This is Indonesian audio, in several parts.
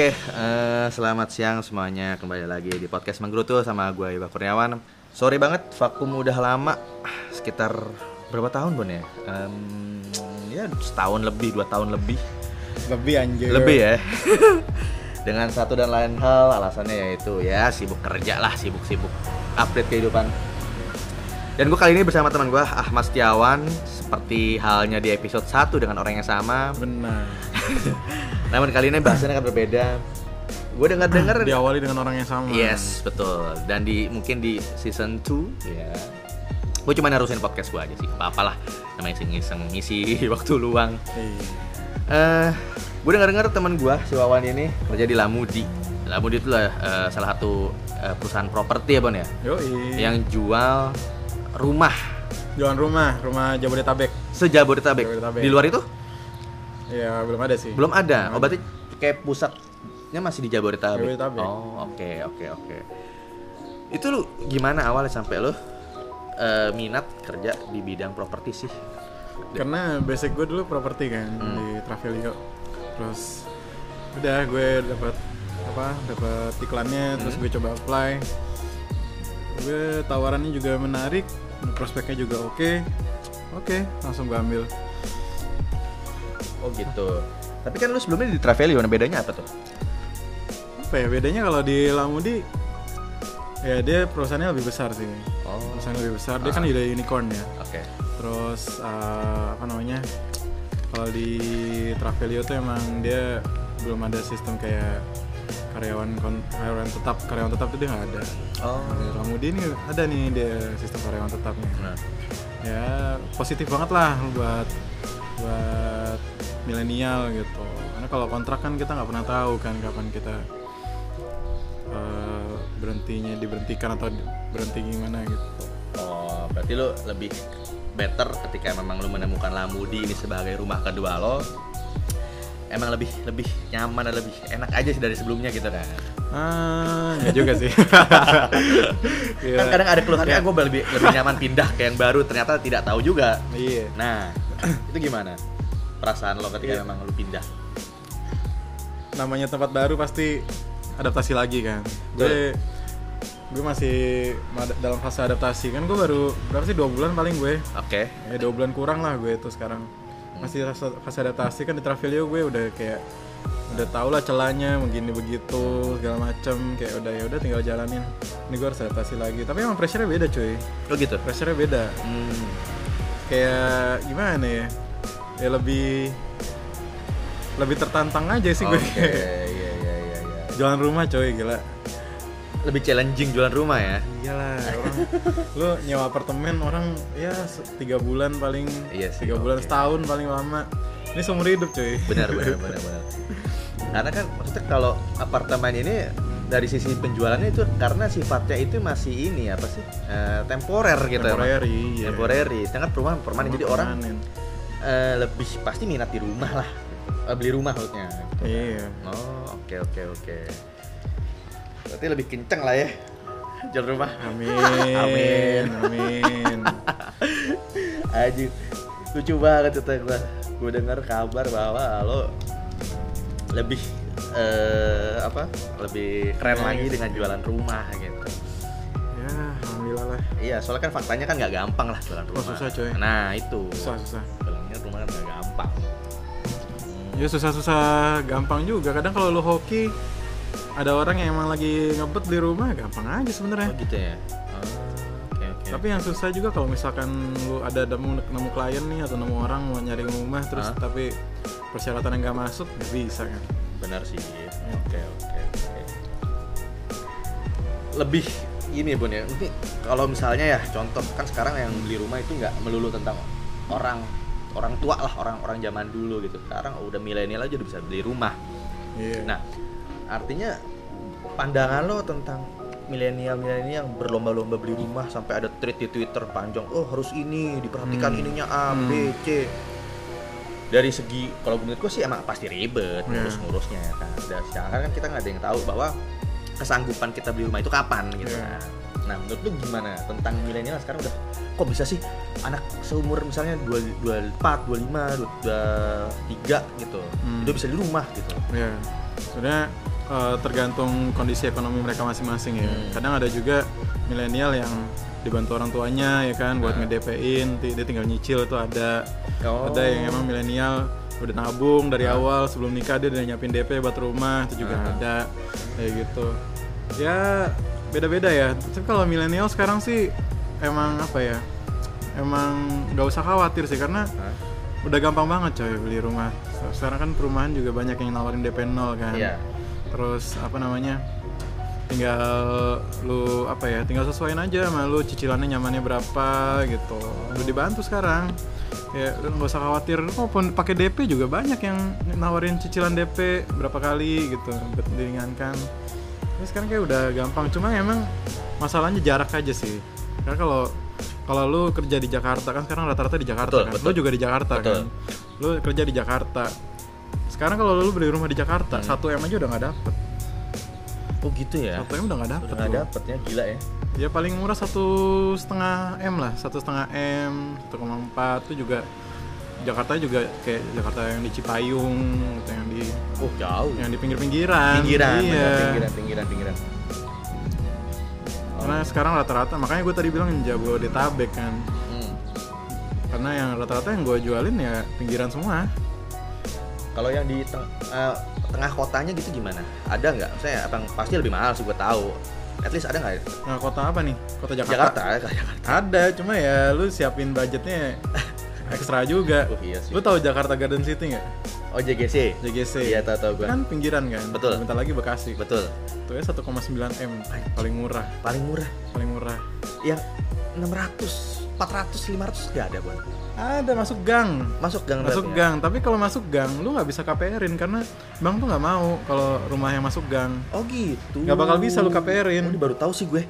Oke, eh, selamat siang semuanya. Kembali lagi di podcast Menggerutu sama gue Iwa Kurniawan. Sorry banget, vakum udah lama, sekitar berapa tahun Bon ya? Em, ya setahun lebih, dua tahun lebih, Lebih anjir. lebih ya. Dengan satu dan lain hal, alasannya yaitu ya sibuk kerja lah, sibuk-sibuk update kehidupan. Dan gue kali ini bersama teman gue Ahmad Setiawan, seperti halnya di episode 1 dengan orang yang sama. Benar. Namun kali ini bahasannya akan berbeda. Gue dengar-dengar Diawali dengan orang yang sama. Yes, betul. Dan di mungkin di season 2 ya. Gue cuma narusin podcast gue aja sih. Apa-apalah namanya iseng-iseng ngisi waktu luang. Iya. Eh, gue dengar-dengar teman gue si Wawan ini kerja di Lamudi. Lamudi itu lah eh, salah satu eh, perusahaan properti ya, Bon ya. Yoi. Yang jual rumah Jualan rumah, rumah Jabodetabek. sejabodetabek. Jabodetabek. Di luar itu Ya, belum ada sih. belum ada. Oh, berarti kayak pusatnya masih di Jabodetabek. Jabodetabek. Oh, oke, oke, oke. Itu lu gimana awalnya sampai lu eh, minat kerja di bidang properti sih? Karena basic gue dulu properti kan Hmm. di Travelio. Terus udah gue dapat apa? Dapat iklannya, terus Hmm. gue coba apply. Gue tawarannya juga menarik, prospeknya juga oke. Oke, langsung gue ambil. Oh gitu. Tapi kan lu sebelumnya di Travelio, nah bedanya apa tuh? Apa ya bedanya kalau di Lamudi ya dia perusahaannya lebih besar sih. Oh, Perusahaan lebih besar. Dia kan Ah. udah unicorn ya. oke. Terus eh, apa namanya? Kalau di Travelio tuh emang dia belum ada sistem kayak karyawan kon- karyawan tetap karyawan tetap itu dia nggak ada. Oh. Di Ramudi ini ada nih dia sistem karyawan tetapnya. Nah, Ya positif banget lah buat buat milenial gitu. Karena kalau kontrak kan kita nggak pernah tahu kan kapan kita eh, berhentinya diberhentikan atau berhenti gimana gitu. oh, berarti lu lebih better ketika memang lu menemukan Lamudi ini sebagai rumah kedua lo. Emang lebih lebih nyaman dan lebih enak aja sih dari sebelumnya gitu kan. Ah, juga sih. Iya. Kan kadang ada keluhannya gue lebih lebih nyaman pindah ke yang baru ternyata tidak tahu juga. Iya. Nah, itu gimana? Perasaan lo ketika Iya. memang lu pindah? Namanya tempat baru pasti adaptasi lagi kan. Gue gue masih ma- dalam fase adaptasi kan gue baru berapa sih dua bulan paling gue Oke. ya dua bulan kurang lah gue itu sekarang masih fase, fase adaptasi kan di Travelio gue udah kayak udah tau lah celahnya begini begitu segala macem kayak udah ya udah tinggal jalanin ini gue harus adaptasi lagi tapi emang pressure beda cuy Oh gitu. pressure beda Hmm. kayak gimana ya ya lebih lebih tertantang aja sih Oke, gue iya iya iya iya. jualan rumah coy gila Lebih challenging jualan rumah ya. iyalah orang lu nyewa apartemen orang ya tiga bulan paling Iya sih, tiga bulan oke. setahun paling lama ini seumur hidup cuy Benar benar benar benar. Karena kan maksudnya kalau apartemen ini dari sisi penjualannya itu karena sifatnya itu masih ini apa sih Eh, temporer gitu emang. Temporary, iya. temporary sedangkan perumahan permanen jadi orang Permanen. Eh, lebih pasti minat di rumah lah. Eh, beli rumah maksudnya. Gitu. iya. Oh oke oke oke. Berarti lebih kenceng lah ya jual rumah. Amin Amin. amin aja lucu banget kata gue gue dengar kabar bahwa lo lebih eh, apa lebih keren Iya, lagi iya. dengan jualan rumah gitu. Ya alhamdulillah lah. Iya soalnya kan faktanya kan nggak gampang lah jualan Oh, rumah. susah, coy. nah itu. Susah susah. kan nggak gampang. Ya susah susah gampang juga. Kadang kalau lu hoki ada orang yang emang lagi ngebet di rumah gampang aja oh sebenarnya gitu ya? Oh, Tapi yang susah juga kalau misalkan lu ada nemu, nemu klien nih atau nemu orang mau nyari rumah terus Hah? tapi persyaratan yang nggak masuk nggak bisa kan? benar sih. Oke oke oke. Lebih ini bun ya. Ini kalau misalnya ya contoh kan sekarang yang beli rumah itu nggak melulu tentang orang orang tua lah orang orang zaman dulu gitu sekarang udah milenial aja udah bisa beli rumah Iya. nah artinya pandangan lo tentang milenial milenial yang berlomba-lomba beli rumah sampai ada tweet di twitter panjang oh harus ini diperhatikan Hmm. ininya A B Hmm. C dari segi kalau menurut gue sih emang pasti ribet Ya. ngurus-ngurusnya ya kan dan sekarang kan kita nggak ada yang tahu bahwa kesanggupan kita beli rumah itu kapan gitu Ya. kan Nah, menurut lu gimana tentang milenial sekarang udah kok bisa sih anak seumur misalnya 24, 25, 23 gitu. Hmm. Udah bisa di rumah gitu. ya sebenarnya eh, tergantung kondisi ekonomi mereka masing-masing ya Hmm. kadang ada juga milenial yang dibantu orang tuanya ya kan buat Nah. nge-DP-in dia tinggal nyicil itu ada Oh. ada yang emang milenial udah nabung dari awal sebelum nikah dia udah nyiapin DP buat rumah itu juga Ah. ada kayak gitu ya beda-beda ya. Tapi kalau milenial sekarang sih emang apa ya? Emang nggak usah khawatir sih karena Hah? udah gampang banget coy beli rumah. Sekarang kan perumahan juga banyak yang nawarin DP 0 kan. Iya. terus apa namanya tinggal lu apa ya tinggal sesuaiin aja sama lu cicilannya nyamannya berapa gitu. Udah dibantu sekarang. Ya lu nggak usah khawatir. Maupun pakai DP juga banyak yang nawarin cicilan DP berapa kali gitu. Diringankan Ini sekarang kayak udah gampang cuma emang masalahnya jarak aja sih karena kalau kalau lu kerja di Jakarta kan sekarang rata-rata di Betul, Jakarta kan betul. lu juga di Jakarta Betul. kan lu kerja di Jakarta sekarang kalau lu beli rumah di Jakarta Hmm. satu m aja udah nggak dapet Oh gitu ya. satu m udah nggak dapet Udah nggak dapet ya, gila ya. ya paling murah satu setengah m lah satu setengah m 1,4 itu juga Jakarta juga kayak Jakarta yang di Cipayung gitu, yang di Oh jauh. yang di pinggir-pinggiran Pinggiran, iya pinggiran, pinggiran, pinggiran. karena sekarang rata-rata makanya gue tadi bilang Jabodetabek kan Hmm. karena yang rata-rata yang gue jualin ya pinggiran semua Kalau yang di teng- eh, tengah kotanya gitu gimana? Ada nggak? Saya abang pasti lebih mahal sih gue tahu. At least ada nggak? ya? nah kota apa nih kota Jakarta, Jakarta, ya, Jakarta. ada cuma ya lu siapin budgetnya ekstra juga Oh iya sih. lu tahu Jakarta Garden City nggak Oh JGC. JGC Iya tahu tahu gue. kan pinggiran kan Betul. bentar lagi Bekasi Betul. itu ya 1,9 m paling murah Paling murah. paling murah Yang 600, 400, 500 nggak ada buat. ada masuk gang Masuk gang masuk berarti ya? gang tapi kalau masuk gang lu nggak bisa KPR-in karena bang tuh nggak mau kalau rumah yang masuk gang Oh gitu. Nggak bakal bisa lu KPR-in. Oh, baru tahu sih gue.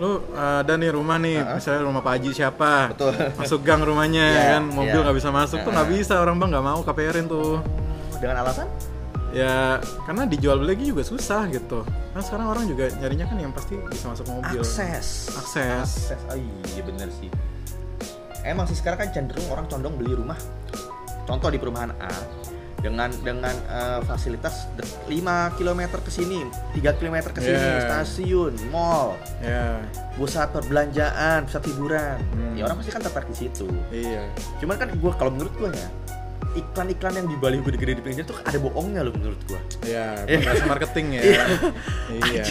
Lu ada nih rumah nih misalnya rumah Pak Haji siapa Betul. masuk gang rumahnya ya kan mobil iya. nggak bisa masuk tuh nggak Nah. bisa orang bang nggak mau KPR-in tuh Dengan alasan? ya karena dijual beli lagi juga susah gitu kan sekarang orang juga nyarinya kan yang pasti bisa masuk mobil Akses. akses Akses. Oh iya bener sih. Emang sih sekarang kan cenderung orang condong beli rumah. Contoh di perumahan A dengan dengan eh, fasilitas de- 5 km ke sini, 3 km ke sini, Yeah. stasiun, mall, ya pusat perbelanjaan, pusat hiburan. Hmm. Ya orang pasti kan tertarik di situ. iya Cuman kan gua kalau menurut gua ya iklan-iklan yang di baliho gede-gede di pinggir itu ada bohongnya loh menurut gua. ya Iya. bahasa marketing ya iya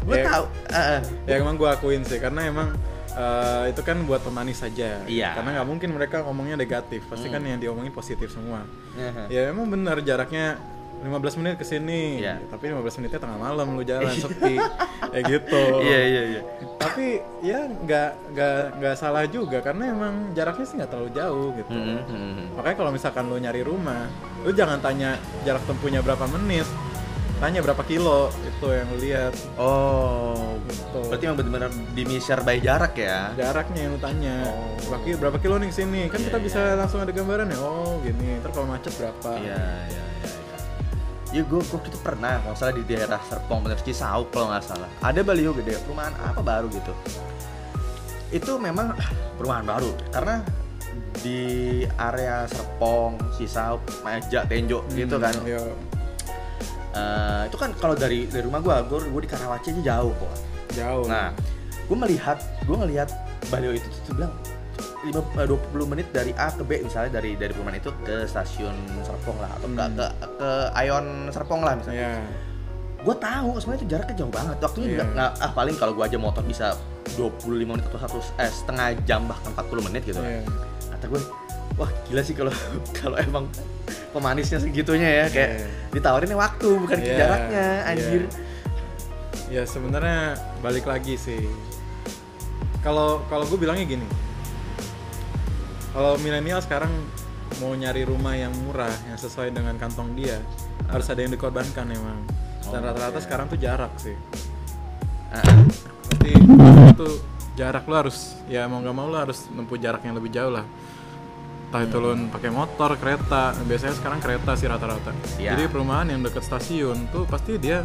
Gua Ya, tahu. eh, ya emang gue akuin sih karena emang eh, itu kan buat pemanis saja Iya. karena nggak mungkin mereka ngomongnya negatif pasti kan Hmm. yang diomongin positif semua eh, ya emang benar jaraknya 15 menit ke sini Iya. tapi 15 menitnya tengah malam lu jalan sepi kayak gitu Iya iya iya. tapi ya nggak nggak nggak salah juga karena emang jaraknya sih nggak terlalu jauh gitu hmm, hmm. makanya kalau misalkan lu nyari rumah lu jangan tanya jarak tempuhnya berapa menit tanya berapa kilo itu yang lihat Oh, Gitu. berarti emang benar-benar di measure by jarak ya? jaraknya yang lu tanya Oh. berapa, ki- berapa kilo nih ke sini kan Iya, kita iya. bisa langsung ada gambaran ya oh gini ntar kalau macet berapa Iya, iya, iya. iya. Ya gue gue itu pernah, kalau salah di daerah Serpong, bener Cisauk kalau nggak salah. Ada baliho gede, perumahan apa baru gitu. Itu memang perumahan baru, karena di area Serpong, Cisauk, Maja, Tenjo gitu kan. Hmm, iya. Eh, itu kan kalau dari dari rumah gue, gue gue di Karawaci aja jauh kok. jauh Nah, gue melihat, gue ngelihat baliho itu tuh, bilang lima eh, 20 menit dari A ke B misalnya dari dari perumahan itu ke stasiun Serpong lah atau ke, Hmm. ke ke Ayon Serpong lah misalnya. ya Gue tahu sebenarnya itu jaraknya jauh banget. Waktunya juga Iya. nggak ah paling kalau gue aja motor bisa 25 menit atau satu eh, setengah jam bahkan 40 menit gitu. Iya. Kata gue, wah gila sih kalau kalau emang pemanisnya segitunya ya kayak Iya. ditawarinnya waktu bukan Iya, jaraknya anjir. ya sebenarnya balik lagi sih. Kalau kalau gue bilangnya gini. Kalau milenial sekarang mau nyari rumah yang murah yang sesuai dengan kantong dia harus ada yang dikorbankan emang. Dan Oh, rata-rata iya. sekarang tuh jarak sih. Ah, pasti itu jarak lu harus ya mau nggak mau lu harus nempuh jarak yang lebih jauh lah entah itu lu pakai motor kereta biasanya sekarang kereta sih rata-rata Iya. jadi perumahan yang dekat stasiun tuh pasti dia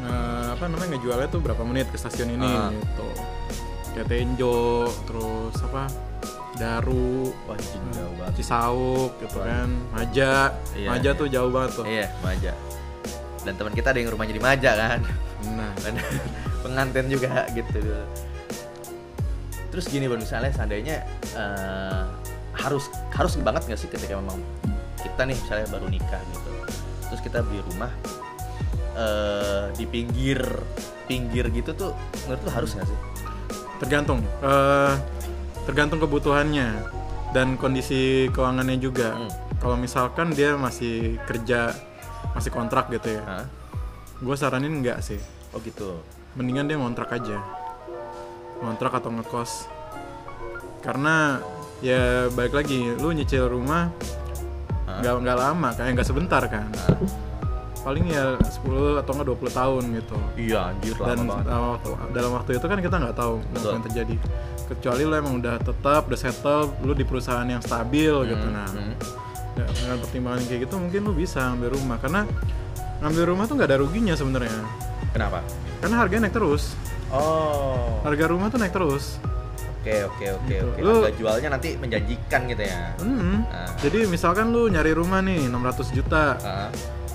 eh, apa namanya ngejualnya tuh berapa menit ke stasiun ini Ah. gitu kayak Tenjo terus apa Daru Wah, anjing, jauh banget. Cisauk gitu Waduh. kan Maja Iya, Maja iya. tuh jauh banget tuh Iya, Maja. Dan teman kita ada yang rumahnya di Maja kan. nah Dan pengantin juga gitu. Terus gini, Bang, misalnya seandainya eh, harus harus banget nggak sih ketika memang kita nih misalnya baru nikah gitu. Terus kita beli rumah eh di pinggir pinggir gitu tuh menurut lu harus nggak sih? tergantung eh, tergantung kebutuhannya dan kondisi keuangannya juga Hmm. kalau misalkan dia masih kerja masih kontrak gitu ya gue saranin enggak sih Oh gitu. mendingan dia ngontrak aja ngontrak atau ngekos karena ya balik lagi lu nyicil rumah nggak nggak lama kayak nggak sebentar kan Hah? paling ya 10 atau enggak 20 tahun gitu Iya, anjir dan lama banget. dalam waktu, dalam waktu itu kan kita nggak tahu apa Betul. yang terjadi kecuali lo emang udah tetap udah settle lu di perusahaan yang stabil gitu Hmm, nah hmm. ya, dengan pertimbangan kayak gitu mungkin lu bisa ambil rumah karena ngambil rumah tuh nggak ada ruginya sebenarnya Kenapa? karena harganya naik terus Oh. harga rumah tuh naik terus Oke, oke, oke, Gitu. oke. Lu- Harga jualnya nanti menjanjikan gitu ya. Hmm. Ah. Jadi misalkan lu nyari rumah nih 600 juta, Ah.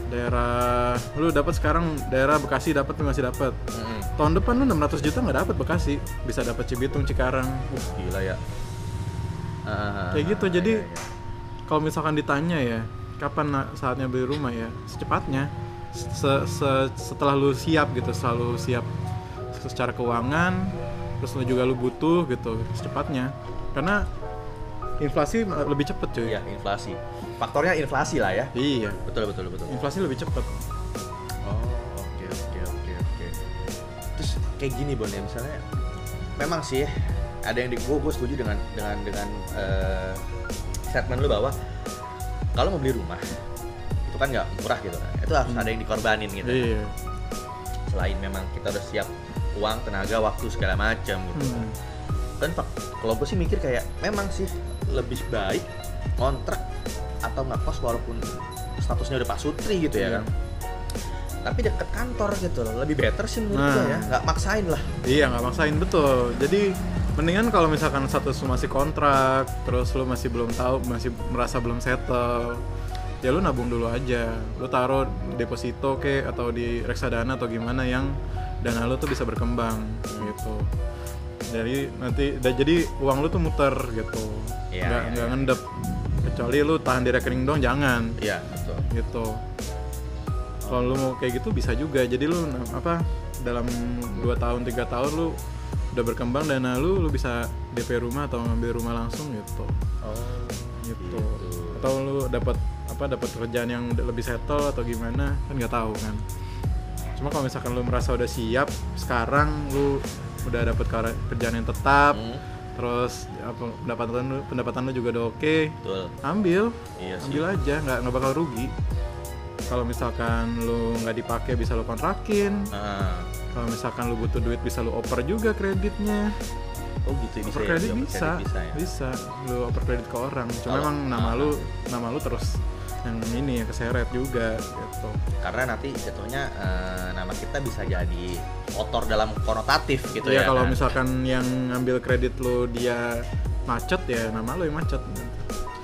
daerah lu dapat sekarang daerah Bekasi dapat tuh masih dapat. Mm-mm. Tahun depan lu 600 juta nggak dapat Bekasi, bisa dapat Cibitung, Cikarang. Uh, gila ya. Ah, Kayak gitu. Jadi iya, iya. kalau misalkan ditanya ya, kapan saatnya beli rumah ya? Secepatnya. Se- se- setelah lu siap gitu, selalu siap secara keuangan, terus lu juga lu butuh gitu, secepatnya. Karena inflasi lebih cepet cuy. Iya, inflasi. Faktornya inflasi lah ya. Iya, Betul, betul, betul. inflasi lebih cepet. Oh, oke, oke, oke, oke. Terus kayak gini Bon ya, misalnya memang sih ada yang di gue, gue setuju dengan dengan dengan eh, statement lu bahwa kalau mau beli rumah itu kan nggak murah gitu kan. Itu harus Hmm. ada yang dikorbanin gitu. Iya. Selain memang kita udah siap uang, tenaga, waktu segala macam gitu. kan. Hmm. Fak- kalau gue sih mikir kayak memang sih lebih baik kontrak atau nggak kos walaupun statusnya udah Pak Sutri gitu ya Iya. kan. Tapi deket kantor gitu loh, lebih better sih menurut Nah. gue ya, nggak maksain lah. Iya nggak maksain betul. Jadi mendingan kalau misalkan status lu masih kontrak, terus lu masih belum tahu, masih merasa belum settle, ya lu nabung dulu aja. Lu taruh deposito ke atau di reksadana atau gimana yang dana lu tuh bisa berkembang gitu. Jadi nanti da- jadi uang lu tuh muter gitu. Iya, nggak iya, nggak iya. ngendep. Kecuali lu tahan di rekening dong jangan Iya betul. gitu kalau lu mau kayak gitu bisa juga jadi lu na- apa dalam 2 tahun tiga tahun lu udah berkembang dana lu lu bisa DP rumah atau ngambil rumah langsung gitu Oh, gitu atau lu dapat apa dapat kerjaan yang lebih settle atau gimana kan nggak tahu kan cuma kalau misalkan lu merasa udah siap sekarang lu udah dapat kerjaan yang tetap Hmm, terus apa pendapatan lu pendapatan lu juga udah oke betul. ambil Iya sih. ambil aja nggak nggak bakal rugi kalau misalkan lu nggak dipakai bisa lu kontrakin Ah, kalau misalkan lu butuh duit bisa lu oper juga kreditnya oh gitu bisa oper ya. kredit di oper bisa kredit bisa ya. bisa lu oper kredit ke orang cuma Kalau- emang nama ah. lu nama lu terus yang ini yang keseret juga gitu Karena nanti jatuhnya eh, nama kita bisa jadi kotor dalam konotatif gitu Iya ya. kalau kan? misalkan yang ngambil kredit lu dia macet ya nama lu yang macet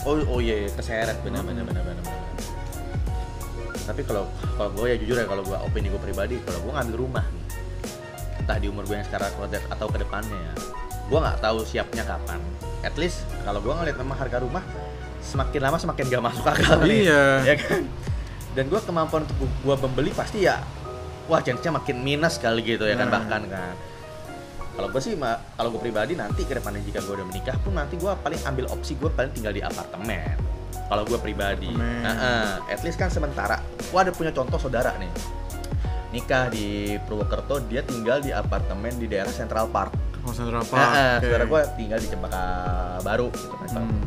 Oh, oh iya, iya, keseret benar benar Hmm. benar benar. benar. Tapi kalau kalau gue ya jujur ya kalau gue opini gue pribadi, kalau gue ngambil rumah nih, entah di umur gue yang sekarang atau ke depannya ya, gue nggak tahu siapnya kapan. At least kalau gue ngeliat memang harga rumah semakin lama semakin gak masuk akal nih, Iya. ya kan? Dan gue kemampuan untuk gue membeli pasti ya, wah chance-nya makin minus kali gitu ya kan Nah. bahkan kan. Kalau gue sih, kalau gue pribadi nanti ke depannya jika gue udah menikah pun nanti gue paling ambil opsi gue paling tinggal di apartemen. Kalau gue pribadi, Apartemen. Nah, at least kan sementara. Gue ada punya contoh saudara nih, nikah di Purwokerto, dia tinggal di apartemen di daerah Central Park. mau Central Park Nah, oke. saudara gue tinggal di Cempaka Baru gitu kan. Hmm.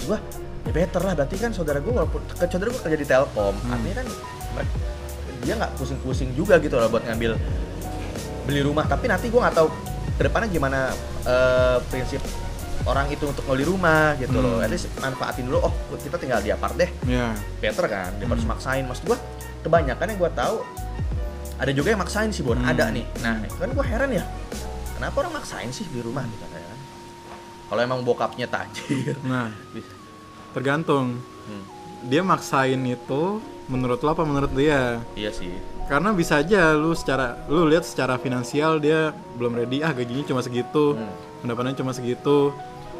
Gue, ya better lah. Berarti kan saudara gue walaupun ke saudara gue kerja di Telkom, Hmm. artinya kan dia nggak pusing-pusing juga gitu loh buat ngambil beli rumah. Tapi nanti gue nggak tahu ke depannya gimana eh, prinsip orang itu untuk beli rumah gitu loh. Hmm. At least manfaatin dulu. Oh kita tinggal di apart deh, ya better kan. Dia harus Hmm. maksain. Maksud gue kebanyakan yang gue tahu ada juga yang maksain sih Bon Hmm. ada nih nah kan gue heran ya kenapa orang maksain sih beli rumah gitu kan kalau emang bokapnya tajir Nah, tergantung. Hmm, Dia maksain itu menurut lo apa menurut dia? iya sih Karena bisa aja lu secara lu lihat secara finansial dia belum ready ah gajinya cuma segitu, Hmm. pendapatannya cuma segitu.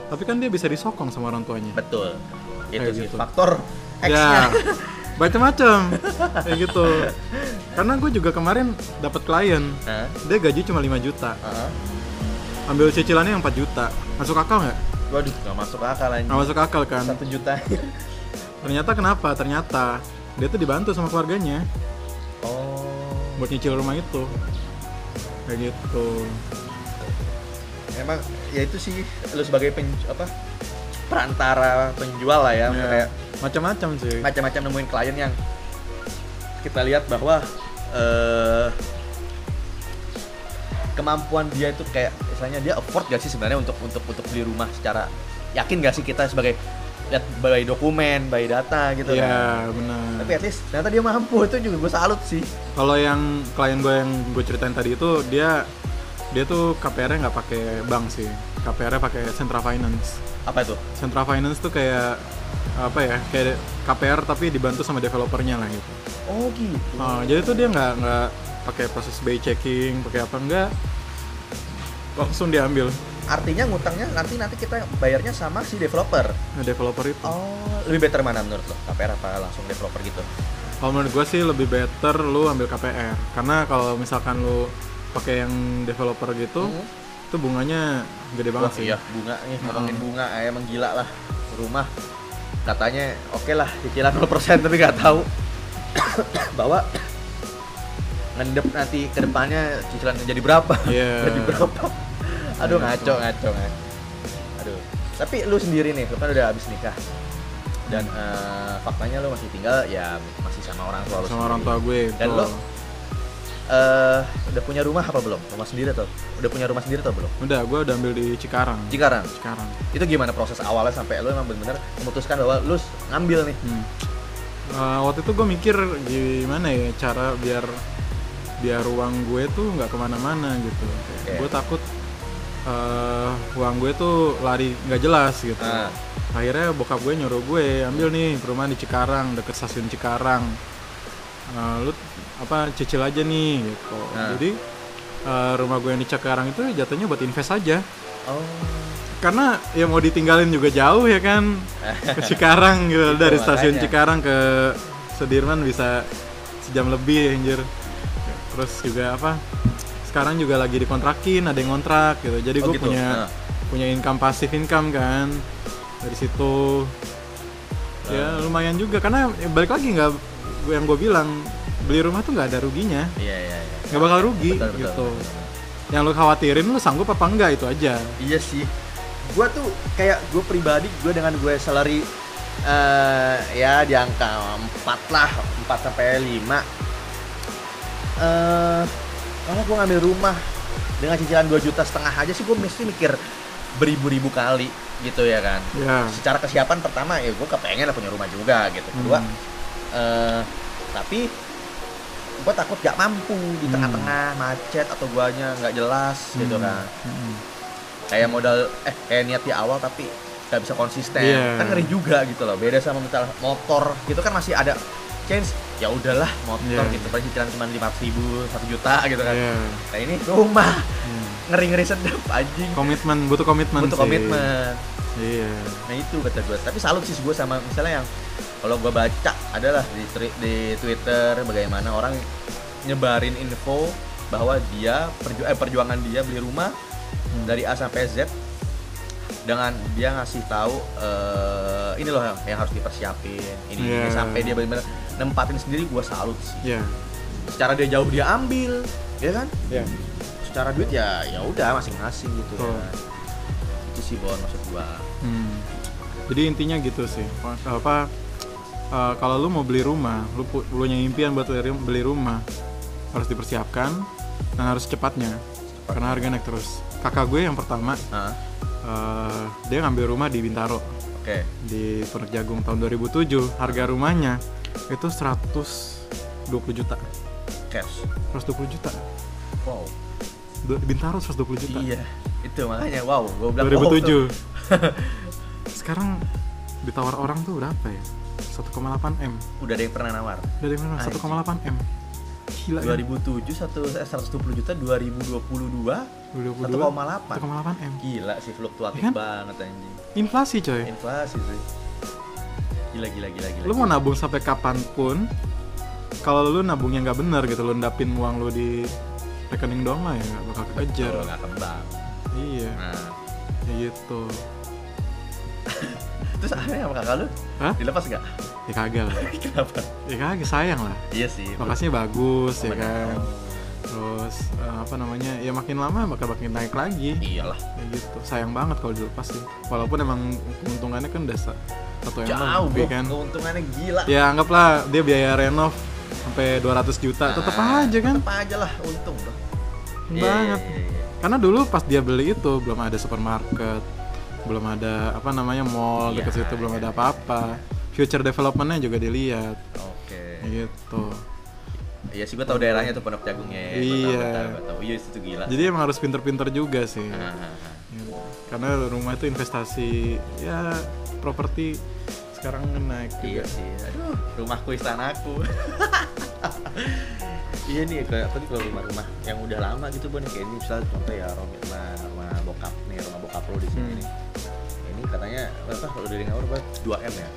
Tapi kan dia bisa disokong sama orang tuanya. betul itu Kayak sih gitu. faktor X-nya Ya, macam-macam kayak gitu. Karena gue juga kemarin dapat klien, Hah? dia gaji cuma 5 juta, Heeh. ambil cicilannya yang 4 juta, masuk akal nggak? waduh nggak masuk akal anjing Nggak masuk akal kan? satu juta Ternyata kenapa? Ternyata dia tuh dibantu sama keluarganya oh buat nyicil rumah itu, kayak gitu. emang ya itu sih lu sebagai pen, apa perantara penjual lah ya, Ya, kayak macam-macam sih. macam-macam nemuin klien yang kita lihat bahwa eh, kemampuan dia itu kayak misalnya dia afford gak sih sebenarnya untuk untuk untuk beli rumah secara yakin gak sih kita sebagai lihat by dokumen, by data gitu kan. Iya, benar. Tapi at least ternyata dia mampu itu juga gue salut sih. Kalau yang klien gue yang gue ceritain tadi itu dia dia tuh KPR-nya nggak pakai bank sih. KPR-nya pakai Central Finance. Apa itu? Central Finance tuh kayak apa ya? Kayak KPR tapi dibantu sama developernya lah gitu. Oh gitu. Nah, jadi tuh dia nggak nggak pakai proses BI checking, pakai apa enggak langsung diambil Artinya ngutangnya nanti nanti kita bayarnya sama si developer. nah, developer itu. Oh, lebih better mana menurut lo? KPR apa langsung developer gitu? Kalau menurut gue sih lebih better lu ambil KPR karena kalau misalkan lu pakai yang developer gitu, Hmm. itu bunganya gede banget Wah, sih. iya, bunga nih, ngomongin Hmm. bunga eh, emang gila lah. Rumah katanya oke lah cicilan 0% tapi nggak tahu bahwa ngendep nanti ke depannya cicilan jadi berapa? Iya. jadi berapa? Aduh ngaco ngaco ngaco. Aduh. Tapi lu sendiri nih, lu kan udah habis nikah. Dan eh, faktanya lu masih tinggal ya masih sama orang tua lu Sama orang tua gue. Dan betul. lo eh udah punya rumah apa belum? Rumah sendiri atau? Udah punya rumah sendiri atau belum? Udah, gue udah ambil di Cikarang. Cikarang. Cikarang. Itu gimana proses awalnya sampai lu emang benar-benar memutuskan bahwa lu ngambil nih? Hmm. Eh, waktu itu gue mikir gimana ya cara biar biar uang gue tuh nggak ke mana-mana gitu. Oke. Gue takut eh, uang gue tuh lari nggak jelas gitu. Ah. Akhirnya bokap gue nyuruh gue ambil nih perumahan di Cikarang deket stasiun Cikarang. Eh, lu apa cicil aja nih gitu. Ah. Jadi eh, rumah gue yang di Cikarang itu jatuhnya buat invest aja. Oh. karena ya mau ditinggalin juga jauh ya kan ke Cikarang gitu Itu dari stasiun makanya. Cikarang ke Sudirman bisa sejam lebih anjir terus juga apa sekarang juga lagi dikontrakin ada yang kontrak gitu jadi Oh, gue gitu. punya Nah. punya income passive income kan dari situ ya Nah. lumayan juga karena ya, balik lagi nggak gue yang gue bilang beli rumah tuh nggak ada ruginya Iya iya iya. nggak bakal rugi Betul, betul, gitu betul, betul. yang lu khawatirin lu sanggup apa enggak itu aja Iya sih. Gua tuh kayak gue pribadi gue dengan gue salary eh ya di angka 4 lah, 4 sampai 5. Eh kalau gue ngambil rumah dengan cicilan 2 juta setengah aja sih gue mesti mikir beribu-ribu kali gitu ya kan. ya Secara kesiapan pertama ya gue kepengen lah punya rumah juga gitu. Kedua Hmm. eh tapi gue takut gak mampu di Hmm. tengah-tengah macet atau guanya nggak jelas gitu Hmm. kan Hmm. kayak modal eh kayak niat di awal tapi nggak bisa konsisten Iya. kan ngeri juga gitu loh beda sama misal motor gitu kan masih ada change ya udahlah motor Iya. gitu paling cicilan cuma lima ribu satu juta gitu kan Iya. nah ini rumah Hmm. ngeri ngeri sedap anjing komitmen butuh komitmen butuh sih. komitmen iya nah itu kata gue tapi salut sih gue sama misalnya yang kalau gue baca adalah di di twitter bagaimana orang nyebarin info bahwa dia perju eh, perjuangan dia beli rumah Hmm. dari A sampai Z dengan dia ngasih tahu eh, ini loh yang, yang harus dipersiapin ini, ini Iya. sampai dia benar-benar nempatin sendiri gue salut sih iya secara dia jauh dia ambil ya kan iya secara duit ya ya udah masing-masing gitu ya Betul. kan. itu sih bon maksud gua Hmm. jadi intinya gitu sih apa eh, kalau lu mau beli rumah lu pu- lu punya impian buat beli rum- beli rumah harus dipersiapkan dan harus cepatnya karena harga naik terus kakak gue yang pertama Hah? Eh, dia ngambil rumah di Bintaro. Oke. Di Pondok Jagung tahun 2007 harga rumahnya itu 120 juta. Cash. 120 juta. Wow. Bintaro 120 juta. Iya itu makanya wow gue bilang wow, 2007 tuh. sekarang ditawar orang tuh berapa ya? 1,8 m. Udah ada yang pernah nawar? Dari mana Anjing. 1,8 m gila kan? 2007 satu eh, 120 juta 2022 2022 1,8 1,8 m. Gila sih fluktuatif Ya kan? banget anjing. Inflasi coy. Inflasi sih. Gila gila gila gila lu mau nabung sampai kapan pun kalau lu nabungnya nggak bener gitu lu ndapin uang lu di rekening doang lah ya nggak bakal kekejar Betul, nggak kembang. Iya. Nah. Kayak gitu terus akhirnya sama kakak lu? Hah? dilepas gak? ya kagak lah. Kenapa? ya kagak sayang lah. Iya sih lokasinya bagus ya kan? terus eh, apa namanya ya makin lama bakal makin naik lagi. Iyalah. Kayak gitu. Sayang banget kalau dilepas sih. Walaupun emang keuntungannya kan udah sa- satu jauh lebih kan? Keuntungannya gila. Ya anggaplah dia biaya renov sampai 200 juta. Tetap Nah, aja kan? tetep aja lah untung bro Iya, banget iya, iya. karena dulu pas dia beli itu belum ada supermarket belum ada apa namanya mall Iya, dekat situ belum iya, ada apa-apa future developmentnya juga dilihat oke gitu iya sih gua tahu daerahnya tuh Pondok Jagungnya Iya. iya itu gila jadi emang harus pinter-pinter juga sih Ah, ah, ah. Gitu. karena rumah itu investasi ya properti sekarang naik Iya juga sih, aduh, rumahku istanaku. iya nih, kayak apa nih kalau rumah-rumah yang udah lama gitu bon, kayak ini misalnya contoh ya rumah, rumah bokap nih, rumah bokap lo di sini Hmm. nih. Katanya berapa kalau dari ngawur berapa? 2 m ya.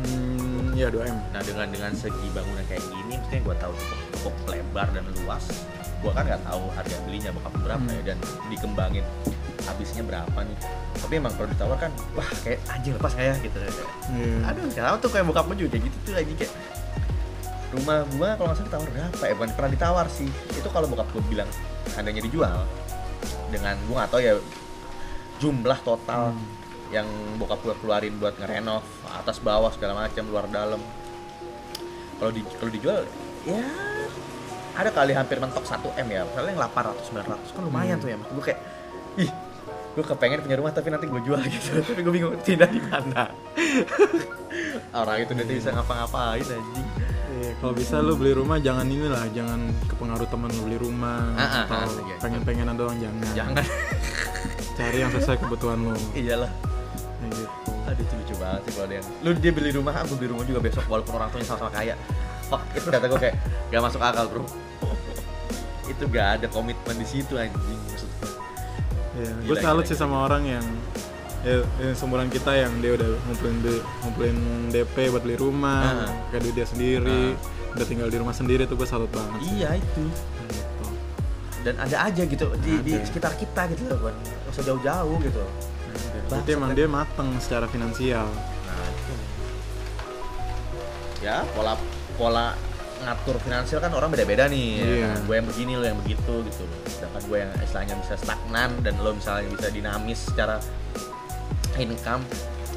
hmm, ya 2 m Nah dengan dengan segi bangunan kayak gini, maksudnya gue tahu cukup, cukup lebar dan luas. Gue kan nggak tahu harga belinya bokap berapa Hmm. ya dan dikembangin habisnya berapa nih. Tapi emang kalau ditawar kan, wah kayak anjing lepas kayak gitu. Iya. Aduh, kenapa tuh kayak bokap juga gitu tuh lagi kayak rumah gua kalau nggak salah ditawar berapa ya? Bukan pernah ditawar sih. Itu kalau bokap gua bilang seandainya dijual dengan gua nggak tahu ya jumlah total Hmm. yang bokap gua keluarin buat ngerenov atas bawah segala macam luar dalam. Kalau di kalau dijual ya ada kali hampir mentok 1 m ya. Misalnya yang 800 900 kan lumayan Hmm. tuh ya. Maksud gua kayak ih gue kepengen punya rumah tapi nanti gue jual gitu tapi gue bingung tidak di mana orang itu nanti bisa ngapa-ngapain anjing Iya, kalau bisa lu beli rumah jangan inilah, jangan kepengaruh teman lu beli rumah Ah, ah, atau ah, iya. pengen-pengenan doang jangan. jangan Cari yang sesuai kebutuhan lu. iyalah Kayak gitu. aduh itu lucu banget sih kalau yang lu dia beli rumah aku beli rumah juga besok walaupun orang tuanya sama-sama kaya oh itu kata gue kayak gak masuk akal bro itu gak ada komitmen di situ anjing maksud gue Iya, salut sih sama orang yang ya, yang seumuran kita yang dia udah ngumpulin ngumpulin DP buat beli rumah, Ah. pakai duit dia sendiri, udah tinggal di rumah sendiri tuh gue salut banget. sih. iya itu Kayak gitu. dan ada aja gitu di, di Ada. sekitar kita gitu loh kan nggak usah jauh-jauh gitu Berarti Bangsat, emang kan? dia mateng secara finansial. Nah, itu. Ya, pola pola ngatur finansial kan orang beda-beda nih. Iya. Gue yang begini, lo yang begitu gitu loh. Sedangkan gue yang istilahnya bisa stagnan dan lo misalnya bisa dinamis secara income.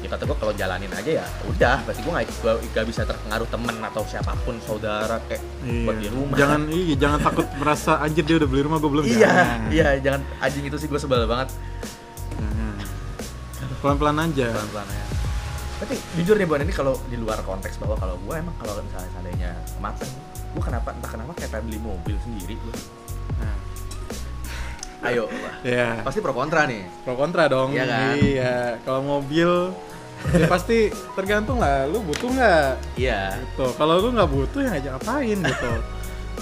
Ya kata gue kalau jalanin aja ya udah, berarti gue gua nggak bisa terpengaruh temen atau siapa pun saudara kayak buat di rumah. Jangan iya, jangan takut merasa anjir dia udah beli rumah gue belum. iya, Jangan. iya, jangan anjing itu sih gue sebel banget Jangan. Pelan-pelan aja. pelan-pelan ya. Tapi jujur nih Bon, ini kalau di luar konteks bahwa kalau gue emang kalau misalnya seandainya mateng, gue kenapa entah kenapa kayak pengen beli mobil sendiri gue. Nah, Ayo, ya. pasti pro kontra nih. Pro kontra dong. Iya kan? Iya. Kalau mobil ya pasti tergantung lah lu butuh nggak Iya. gitu kalau lu nggak butuh ya ngajak ngapain gitu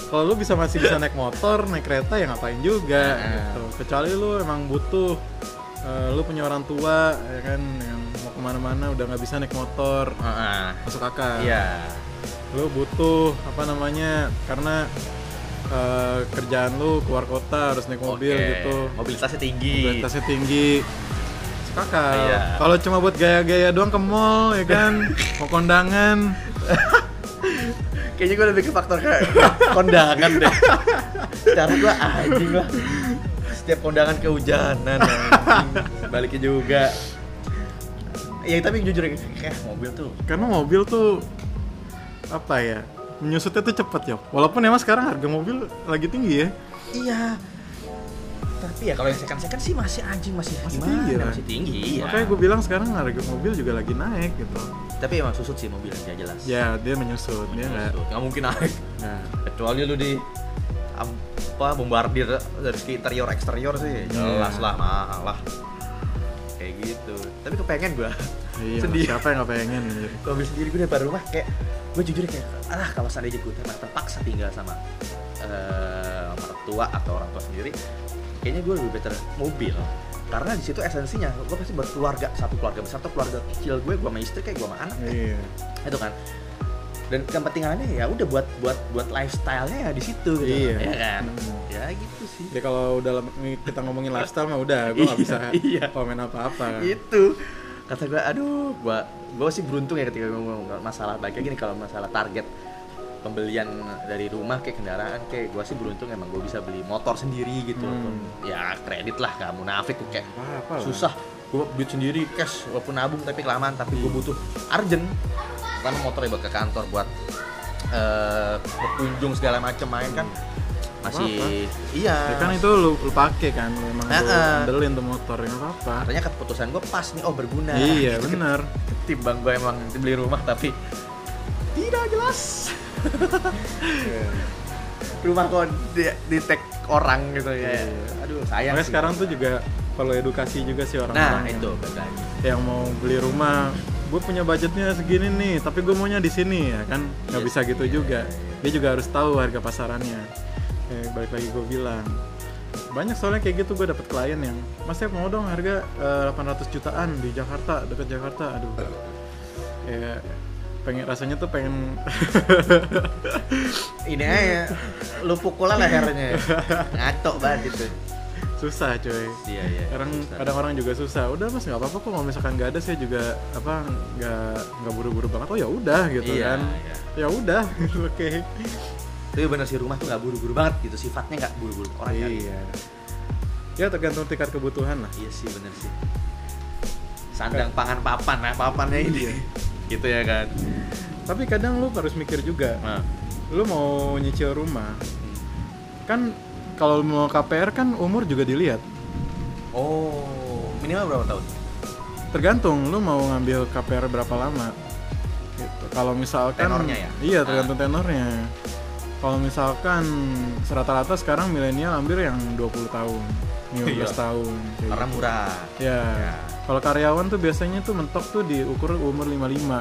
kalau lu bisa masih bisa naik motor naik kereta ya ngapain juga Nah. gitu kecuali lu emang butuh eh, lu punya orang tua ya kan yang mau ke mana-mana udah nggak bisa naik motor Heeh. masuk akal Iya. lu butuh apa namanya karena eh, kerjaan lu keluar kota harus naik mobil Oke. gitu Mobilitasnya tinggi. mobilitasnya tinggi akal Iya. kalau cuma buat gaya-gaya doang ke mall ya kan mau kondangan Kayaknya gue lebih ke faktor kayak kondangan deh. Cara gue anjing lah. Setiap kondangan kehujanan. Baliknya juga. Ya tapi jujur kayak mobil tuh karena mobil tuh apa ya menyusutnya tuh cepet ya walaupun emang sekarang harga mobil lagi tinggi ya Iya. tapi ya kalau yang second second sih masih anjing masih, Masih gimana tinggi, kan? masih tinggi ya. Makanya gue bilang sekarang harga mobil juga lagi naik gitu. tapi emang susut sih mobil dia jelas Ya dia menyusut, dia nggak. Nggak mungkin naik Nah, kecuali lu di apa bombardir dari interior eksterior sih jelas lah mahal lah kayak gitu tapi kepengen gua iya. Sedih. Siapa yang nggak pengen? kalau beli sendiri gue depan rumah kayak gue jujur kayak ah kalau seandainya gue ter- terpaksa tinggal sama eh mertua atau orang tua sendiri kayaknya gue lebih better mobil karena di situ esensinya gue pasti berkeluarga satu keluarga besar atau keluarga kecil gue gue sama istri kayak gue sama anak kayak Iya. itu kan dan kepentingannya ya udah buat buat buat lifestyle-nya ya di situ gitu Iya. ya kan Hmm. ya gitu sih Jadi kalau dalam kita ngomongin lifestyle mah udah, gue nggak bisa Iya. komen apa-apa. itu kata gue aduh gue gue sih beruntung ya ketika ngomong masalah baiknya gini kalau masalah target pembelian dari rumah kayak kendaraan kayak gue sih beruntung emang gue bisa beli motor sendiri gitu Hmm. ya kredit lah gak munafik tuh kayak Apa-apa lah. susah. Gue duit sendiri cash walaupun nabung tapi kelamaan tapi gue butuh urgent. Karena motornya buat ke kantor buat eh berkunjung segala macam main kan masih iya Ya kan itu lu, lu pakai kan, lu emang lu Heeh. andelin tuh motor, ya nggak apa-apa. artinya keputusan gue pas nih oh berguna Iya Gitu. benar. ketimbang gue emang beli rumah tapi tidak jelas rumah kok di, di tag orang gitu ya Iya. aduh sayang Makanya sih. sekarang tuh juga perlu edukasi juga sih orang-orang nah yang, itu lagi yang mau beli rumah. Gue punya budgetnya segini nih, tapi gue maunya di sini ya kan, nggak Iya bisa gitu iya, juga. iya, iya. Dia juga harus tahu harga pasarannya. Kayak balik lagi gue bilang, banyak soalnya kayak gitu gue dapet klien yang, mas saya mau dong harga eh, 800 jutaan di Jakarta, deket Jakarta, aduh. Ya pengen rasanya tuh pengen ini aja lu pukul lah lehernya. Ngaco banget itu. Susah coy iya iya kadang susah. kadang orang juga susah. Udah mas nggak apa-apa kok kalau misalkan nggak ada saya juga apa nggak nggak buru-buru banget. Oh ya udah gitu Iya, kan. iya. ya udah oke tapi bener sih rumah tuh nggak buru-buru banget gitu sifatnya nggak buru-buru orang iya. Ya tergantung tingkat kebutuhan lah. Iya sih bener sih. Sandang pangan papan nah papannya ini. Gitu ya kan. Tapi kadang lu harus mikir juga nah. lu mau nyicil rumah kan kalau mau KPR kan umur juga dilihat. Oh minimal berapa tahun? Tergantung lu mau ngambil KPR berapa lama. Gitu kalau misalkan Tenornya ya? iya tergantung tenornya kalau misalkan rata-rata sekarang milenial ambil yang 20 tahun 15 Iya. tahun karena gitu. murah. Ya Ya. kalau karyawan tuh biasanya tuh mentok tuh diukur umur 55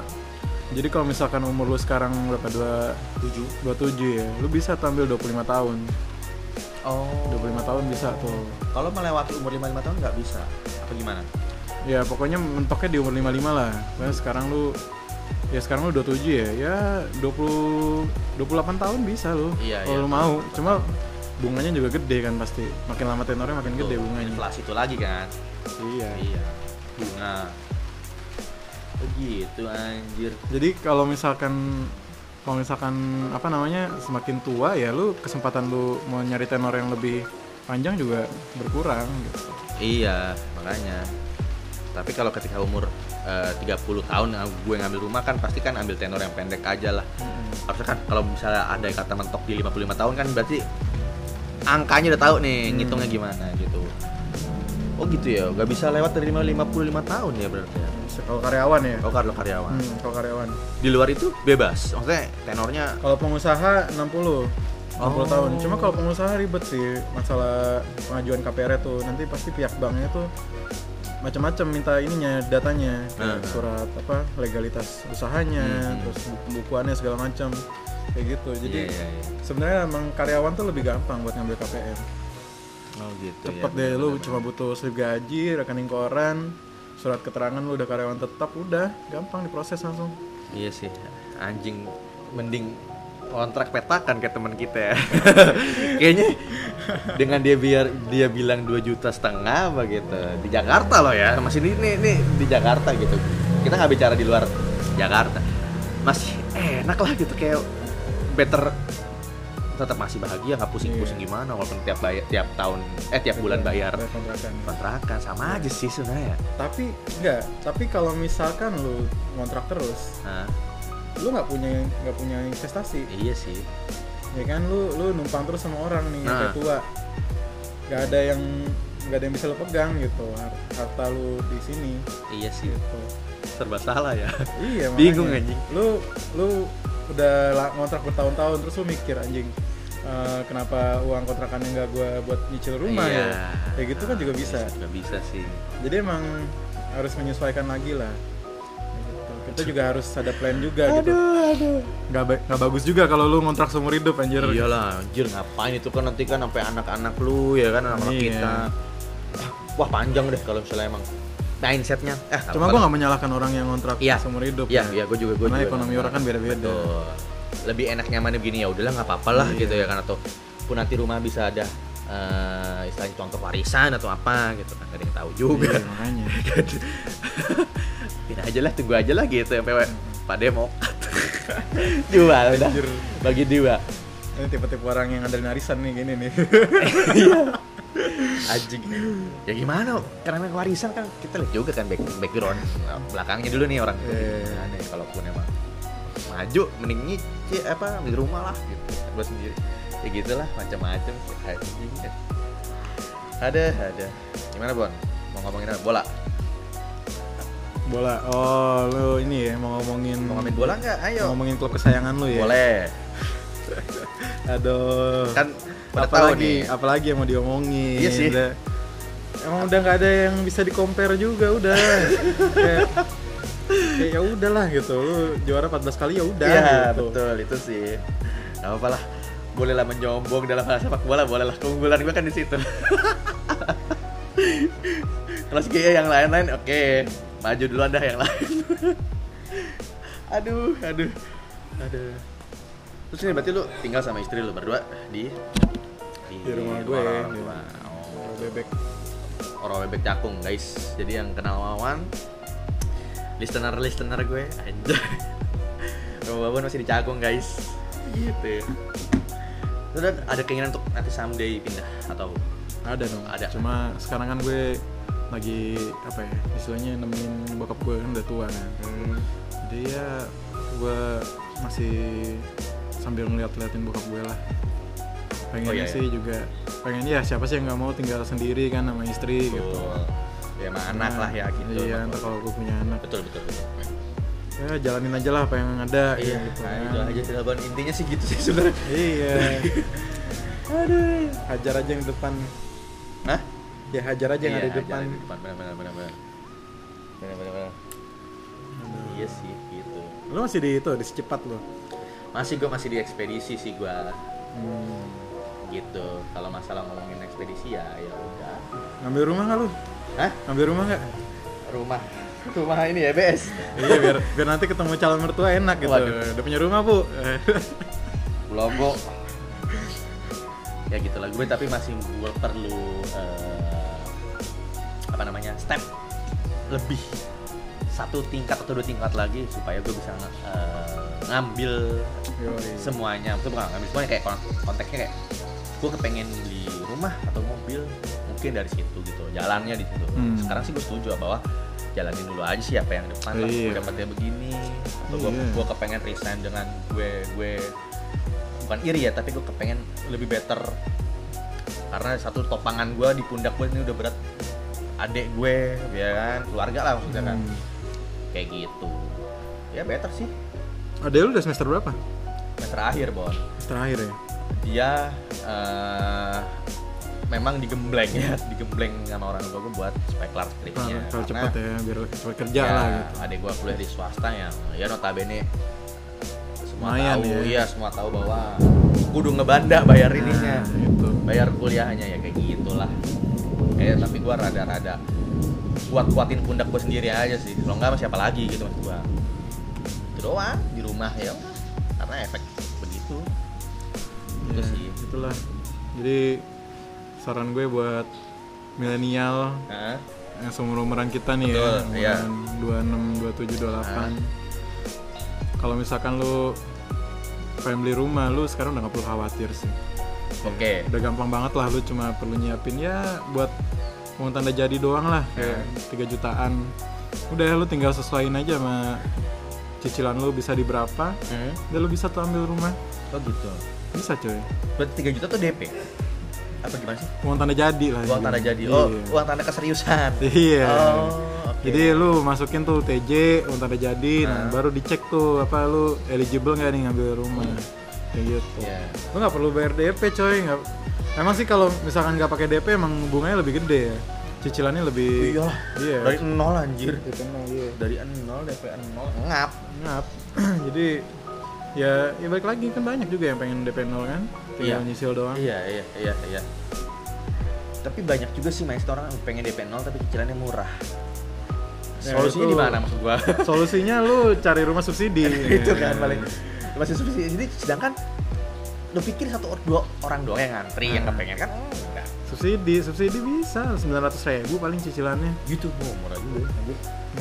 jadi kalau misalkan umur lu sekarang berapa dua tujuh. 27 ya lu bisa tuh ambil 25 tahun. Oh. 25 tahun bisa tuh. Kalau melewati umur 55 tahun nggak bisa? Apa gimana? Ya pokoknya mentoknya di umur 55 lah. Karena sekarang lu ya sekarang lu 27 ya. Ya 20 28 tahun bisa lu Iya, kalau iya. lu mau. Cuma bunganya juga gede kan pasti. Makin lama tenornya makin gede Tuh, bunganya. Inflasi itu lagi kan? Iya. Iya. Bunga. Begitu anjir. Jadi kalau misalkan kalau misalkan apa namanya semakin tua ya lu kesempatan lu mau nyari tenor yang lebih panjang juga berkurang gitu. Iya makanya. Tapi kalau ketika umur eh, 30 tahun gue ngambil rumah kan pasti kan ambil tenor yang pendek aja lah. Harusnya kan kalau misalnya ada kata mentok di 55 tahun kan berarti angkanya udah tahu nih Hmm. ngitungnya gimana gitu. Oh gitu ya gak bisa lewat dari 55 tahun ya berarti ya? Kalau karyawan ya? Oh kalau karyawan Hmm, kalau karyawan. Di luar itu bebas maksudnya tenornya kalau pengusaha 60 60 Oh. tahun. Cuma kalau pengusaha ribet sih masalah pengajuan KPR tuh. Nanti pasti pihak banknya tuh macam-macam minta ininya datanya kayak Nah. surat apa legalitas usahanya Hmm. terus buku bukuannya segala macam kayak gitu jadi Iya, iya, iya. sebenarnya emang karyawan tuh lebih gampang buat ngambil KPR oh gitu cepet ya, deh lu bener-bener. cuma butuh slip gaji rekening koran surat keterangan lu udah karyawan tetap udah gampang diproses langsung Iya sih, anjing mending kontrak petakan kayak teman kita ya. Kayaknya dengan dia biar dia bilang 2 juta setengah apa gitu di Jakarta loh ya. Masih ini nih, nih di Jakarta gitu. Kita nggak bicara di luar Jakarta. Masih enak lah gitu kayak better tetap masih bahagia nggak pusing-pusing Iya. gimana walaupun tiap bayar tiap tahun eh tiap bulan bayar Bayar kontrakan. kontrakan. Sama aja sih sebenarnya. Tapi enggak tapi kalau misalkan lu ngontrak terus nah, lu nggak punya nggak punya investasi. Iya sih. Ya kan lu lu numpang terus sama orang nih sampai Nah. tua. Nggak ada yang nggak ada yang bisa lo pegang gitu har- harta lu di sini. Iya sih. Gitu. Serba salah ya. Iya Bingung, makanya. anjing. lu lu udah ngontrak bertahun-tahun terus lu mikir anjing eh, kenapa uang kontrakannya nggak gua buat nyicil rumah Iya. ya? Kayak gitu kan juga bisa. juga bisa sih. Jadi emang harus menyesuaikan lagi lah Gitu. kita juga harus ada plan juga gitu aduh nggak ba- nggak bagus juga kalau lu ngontrak seumur hidup anjir iyalah anjir ngapain itu kan nanti kan sampai anak-anak lu ya kan anak-anak Iya. kita wah panjang deh kalau misalnya emang mindsetnya eh cuma gua nggak menyalahkan orang yang ngontrak Iya. seumur hidup Iya, ya. iya, gue juga gue Karena juga. ekonomi orang kan beda-beda. Lebih enak nyamannya begini ya udahlah nggak apa-apa lah Iya. gitu ya kan atau pun nanti rumah bisa ada eh, istilahnya contoh warisan atau apa gitu kan nggak ada yang tahu juga. Iya, makanya Pindah aja lah, tunggu aja lah gitu sampai Pak Demo. Jual udah. Bagi dua. Ini tipe-tipe orang yang ada arisan nih gini nih. Anjing. Ya gimana? Karena warisan kan kita lihat juga kan back, background Nah, belakangnya dulu nih orang. Iya. Nah, nih, kalaupun emang maju mending nyicil apa beli rumah lah gitu. Gue sendiri. Ya gitulah macam-macam. Anjing ada ada. Gimana bon? Mau ngomongin apa? Bola bola. Oh lu ini ya mau ngomongin mau ngomongin bola nggak? Mau ayo ngomongin klub kesayangan lu ya? Boleh. Aduh. Kan apalagi nih. apalagi yang mau diomongin. Iya sih. Udah- emang udah nggak ada yang bisa di compare juga udah. Kayak kayak ya udahlah gitu. Lu juara 14 kali ya udah Iya gitu. betul. Itu sih. Nggak apa lah. Boleh lah menyombong dalam hal sepak bola boleh lah keunggulan gue kan di situ. Kalau segi yang lain-lain oke maju dulu dah yang lain. Aduh aduh. Aduh terus ini berarti lu tinggal sama istri lu berdua di? Di rumah gue, orang di- tua. Oh, bebek. Orang bebek cakung guys. Jadi yang kenal Wawan listener listener gue anjay. Rumah Wawan masih di cakung guys. Gitu. Ya Lu dan ada keinginan untuk nanti someday pindah atau ada dong. Ada. cuma sekarang kan gue lagi apa ya istilahnya nemenin bokap gue kan udah tua kan jadi ya gue masih sambil ngeliat-liatin bokap gue lah pengennya Oh, iya, iya. sih juga pengen ya siapa sih yang nggak mau tinggal sendiri kan sama istri gitu Betul. ya emang anak Nah, lah ya gitu iya ntar kalau gue punya anak betul betul, betul. ya jalanin aja lah apa yang ada iya gitu nah, kan. itu aja tidak intinya sih gitu sih sebenarnya iya aduh hajar aja yang depan Hah? Ya hajar aja yang Iya, ada di aja depan. di depan. Benar benar benar benar. Benar benar benar. Iya sih gitu. Lu masih di itu di secepat lu? Masih gue masih di ekspedisi sih gue hmm. gitu. Kalau masalah ngomongin ekspedisi ya ya udah. Ngambil rumah nggak lu? Hah? ngambil rumah nggak? Rumah. Rumah ini ya BS iya biar biar nanti ketemu calon mertua enak gitu. Waduh. udah punya rumah bu. Logo. Ya gitu lah gue tapi masih gue perlu eh, apa namanya step lebih satu tingkat atau dua tingkat lagi supaya gue bisa eh, ngambil Yoi. semuanya itu bukan ngambil semuanya kayak kon- konteksnya kayak gue kepengen beli rumah atau mobil mungkin dari situ gitu jalannya di situ Hmm. sekarang sih gue setuju bahwa jalanin dulu aja sih apa yang depan lah Iya. gue dapetnya begini atau gue Iya. gue kepengen resign dengan gue gue bukan iri ya tapi gue kepengen lebih better karena satu topangan gue di pundak gue ini udah berat adik gue ya kan keluarga lah maksudnya kan Hmm. kayak gitu ya better sih Adek lu udah semester berapa? semester akhir bon Terakhir ya? dia eh, memang digembleng ya digembleng sama orang tua gue buat supaya kelar skripsinya Nah, kalau cepat ya, biar cepat kerja ya, lah gitu. adik gue kuliah di swasta yang ya notabene semua Lumayan tahu ya. iya semua tahu bahwa kudu ngebanda bayar ininya Nah, gitu. bayar kuliahnya ya kayak gitulah kayak tapi gue rada-rada kuat kuatin pundak gue sendiri aja sih kalau enggak sama siapa lagi gitu maksud gue itu doang di rumah ya karena efek begitu Itu Ya, sih. itulah. Jadi saran gue buat milenial yang seumur-umuran kita nih Betul, ya, iya. umuran 26, 27, 28. Kalau misalkan lu pengen beli rumah, lu sekarang udah gak perlu khawatir sih. Oke Udah gampang banget lah, lu cuma perlu nyiapin ya buat uang tanda jadi doang lah, kayak Iya. 3 jutaan. Udah lu tinggal sesuaiin aja sama cicilan lu bisa di berapa, Hmm? udah lu bisa tuh ambil rumah. Oh gitu. Bisa coy. Berarti 3 juta tuh DP. apa gimana sih uang tanda jadi lah uang tanda jadi oh Iya. uang tanda keseriusan iya oh oke. jadi lu masukin tuh TJ uang tanda jadi nah Nah. baru dicek tuh apa lu eligible nggak nih ngambil rumah kayak gitu. Iya. lu nggak perlu bayar DP coy. Nggak emang sih kalau misalkan nggak pakai DP emang bunganya lebih gede ya. Cicilannya lebih iyalah. Iya. Dari nol anjir. Gitu, nah, iya. dari nol DP nol. Ngap. Ngap. Jadi ya ya balik lagi kan banyak juga yang pengen DP 0 kan? Tinggal Iya. nyicil doang. Iya iya iya iya. Tapi banyak juga sih mas orang yang pengen DP nol tapi cicilannya murah. Ya, solusinya itu- di mana maksud gua? solusinya lu cari rumah subsidi. Itu kan paling masih subsidi jadi sedangkan lu pikir satu or dua orang doang yang ngantri yang Nah. kepengen kan? Enggak. Subsidi subsidi bisa. 900 ribu paling cicilannya. Gitu oh, murah juga.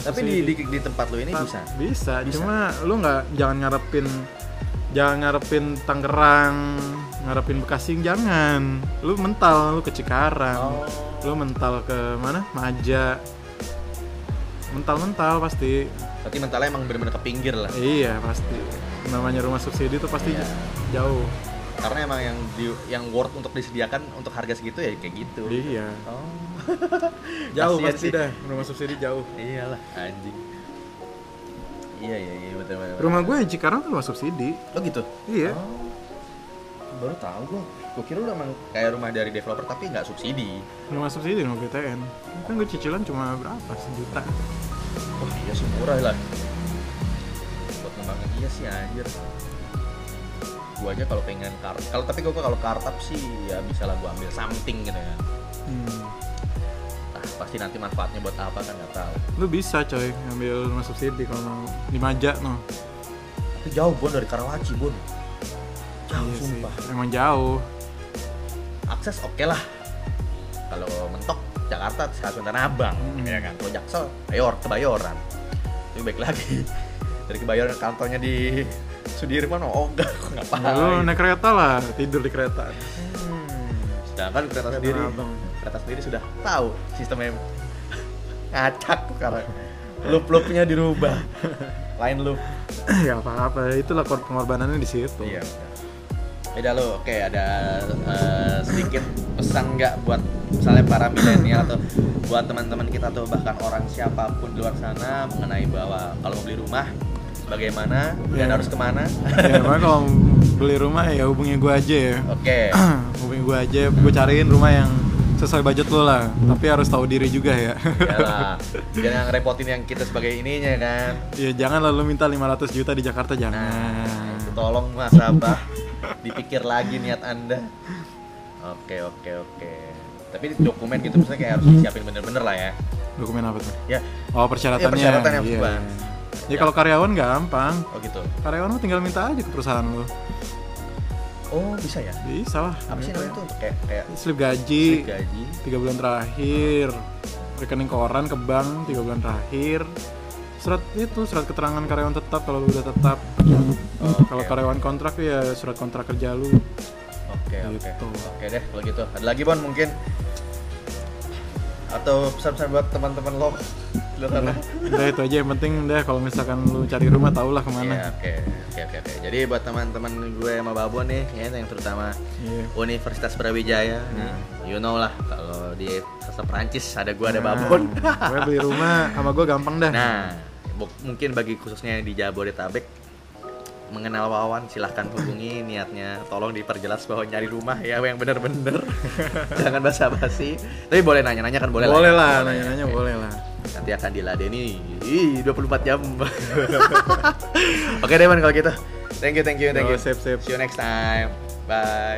Tapi di, di di tempat lu ini bisa? bisa. Bisa. cuma lu nggak jangan ngarepin jangan ngarepin Tangerang ngarepin Bekasi jangan. Lu mental lu ke Cikarang. Oh. Lu mental ke mana? Maja. Mental-mental pasti. Berarti mentalnya emang bener-bener ke pinggir lah. Iya pasti namanya rumah subsidi itu pasti Iya. jauh. Karena emang yang di yang worth untuk disediakan untuk harga segitu ya kayak gitu. Iya. Oh. Jauh Kasian pasti sih. dah rumah subsidi jauh. Iyalah anjing. Iya iya iya betul betul betul. rumah gue yang Cikarang tuh rumah subsidi. Oh gitu? Iya. Oh, baru tahu gua. Gua kira lu emang kayak rumah dari developer tapi nggak subsidi. rumah subsidi rumah BTN kan gue cicilan cuma berapa? Sejuta. Wah iya sih murah lah. Ngembangin iya sih anjir. Gua aja kalau pengen kar, kalau tapi gua kalau kartap sih ya bisa lah gua ambil something gitu ya. hmm. Nah pasti nanti manfaatnya buat apa kan nggak tahu. lu bisa coy ngambil rumah subsidi kalau mau di Maja no Tapi jauh bun dari Karawaci bun. Jauh Iya sih, sumpah. emang jauh Akses oke lah. Kalau mentok Jakarta stasiun Tanah Abang, Hmm. ya kan. Kalau Jaksel, Bayor, Kebayoran. Tapi baik lagi dari Kebayoran kantornya di Sudirman, oh enggak, ngapain? Ya, lu naik kereta lah tidur di kereta Hmm. Sedangkan kereta Kereta sendiri, Abang. kereta sendiri sudah tahu sistemnya ngacak karena loop-loopnya dirubah. Lain loop. ya apa-apa itulah kor- pengorbanannya di situ Iya. Beda lo, oke ada eh, sedikit pesan nggak buat misalnya para milenial atau buat teman-teman kita atau bahkan orang siapa pun di luar sana mengenai bahwa kalau mau beli rumah bagaimana dan Iya. harus ke mana? ya makanya kalau beli rumah ya hubungi gue aja ya Oke, hubungi gue aja gue cariin rumah yang sesuai budget lo lah tapi harus tahu diri juga ya Yalah. jangan repotin yang kita sebagai ininya kan. ya jangan lalu minta 500 juta di Jakarta Nah, jangan itu tolong mas Abah dipikir lagi niat anda. Oke oke oke. Tapi dokumen gitu misalnya kayak harus disiapin bener-bener lah ya. dokumen apa tuh Ya, oh persyaratannya Iya, persyaratan yang Iya. Ya kalau karyawan gampang oh gitu. karyawan tinggal minta aja ke perusahaan lo Oh bisa ya? bisa lah Apa sih namanya tuh untuk kayak kayak slip gaji slip gaji? tiga bulan terakhir rekening koran ke bank tiga bulan terakhir surat itu surat keterangan karyawan tetap kalau lu udah tetap Oh, kalau oke. karyawan kontrak ya surat kontrak kerja lu Oke oke Gitu. oke deh kalau gitu. Ada lagi bon mungkin atau pesan-pesan buat teman-teman lo di sana? udah itu aja yang penting deh kalau misalkan lu cari rumah tau lah Iya ke mana oke oke oke oke. Jadi buat teman-teman gue sama Babon nih, ya, yang terutama Iya. Universitas Brawijaya, nih, you know lah kalau di sastra Perancis ada gue ada Nah, Babon. gue beli rumah sama gue gampang dah Nah, mungkin bagi khususnya yang di Jabodetabek mengenal Wawan silahkan hubungi niatnya. Tolong diperjelas bahwa nyari rumah ya yang bener-bener jangan basa-basi. Tapi boleh nanya-nanya kan boleh, boleh lah nanya-nanya boleh lah. Nanti akan diladeni. Ih, 24 jam. Oke man kalau gitu. Thank you thank you thank you. Yo, sip, sip. see you next time. Bye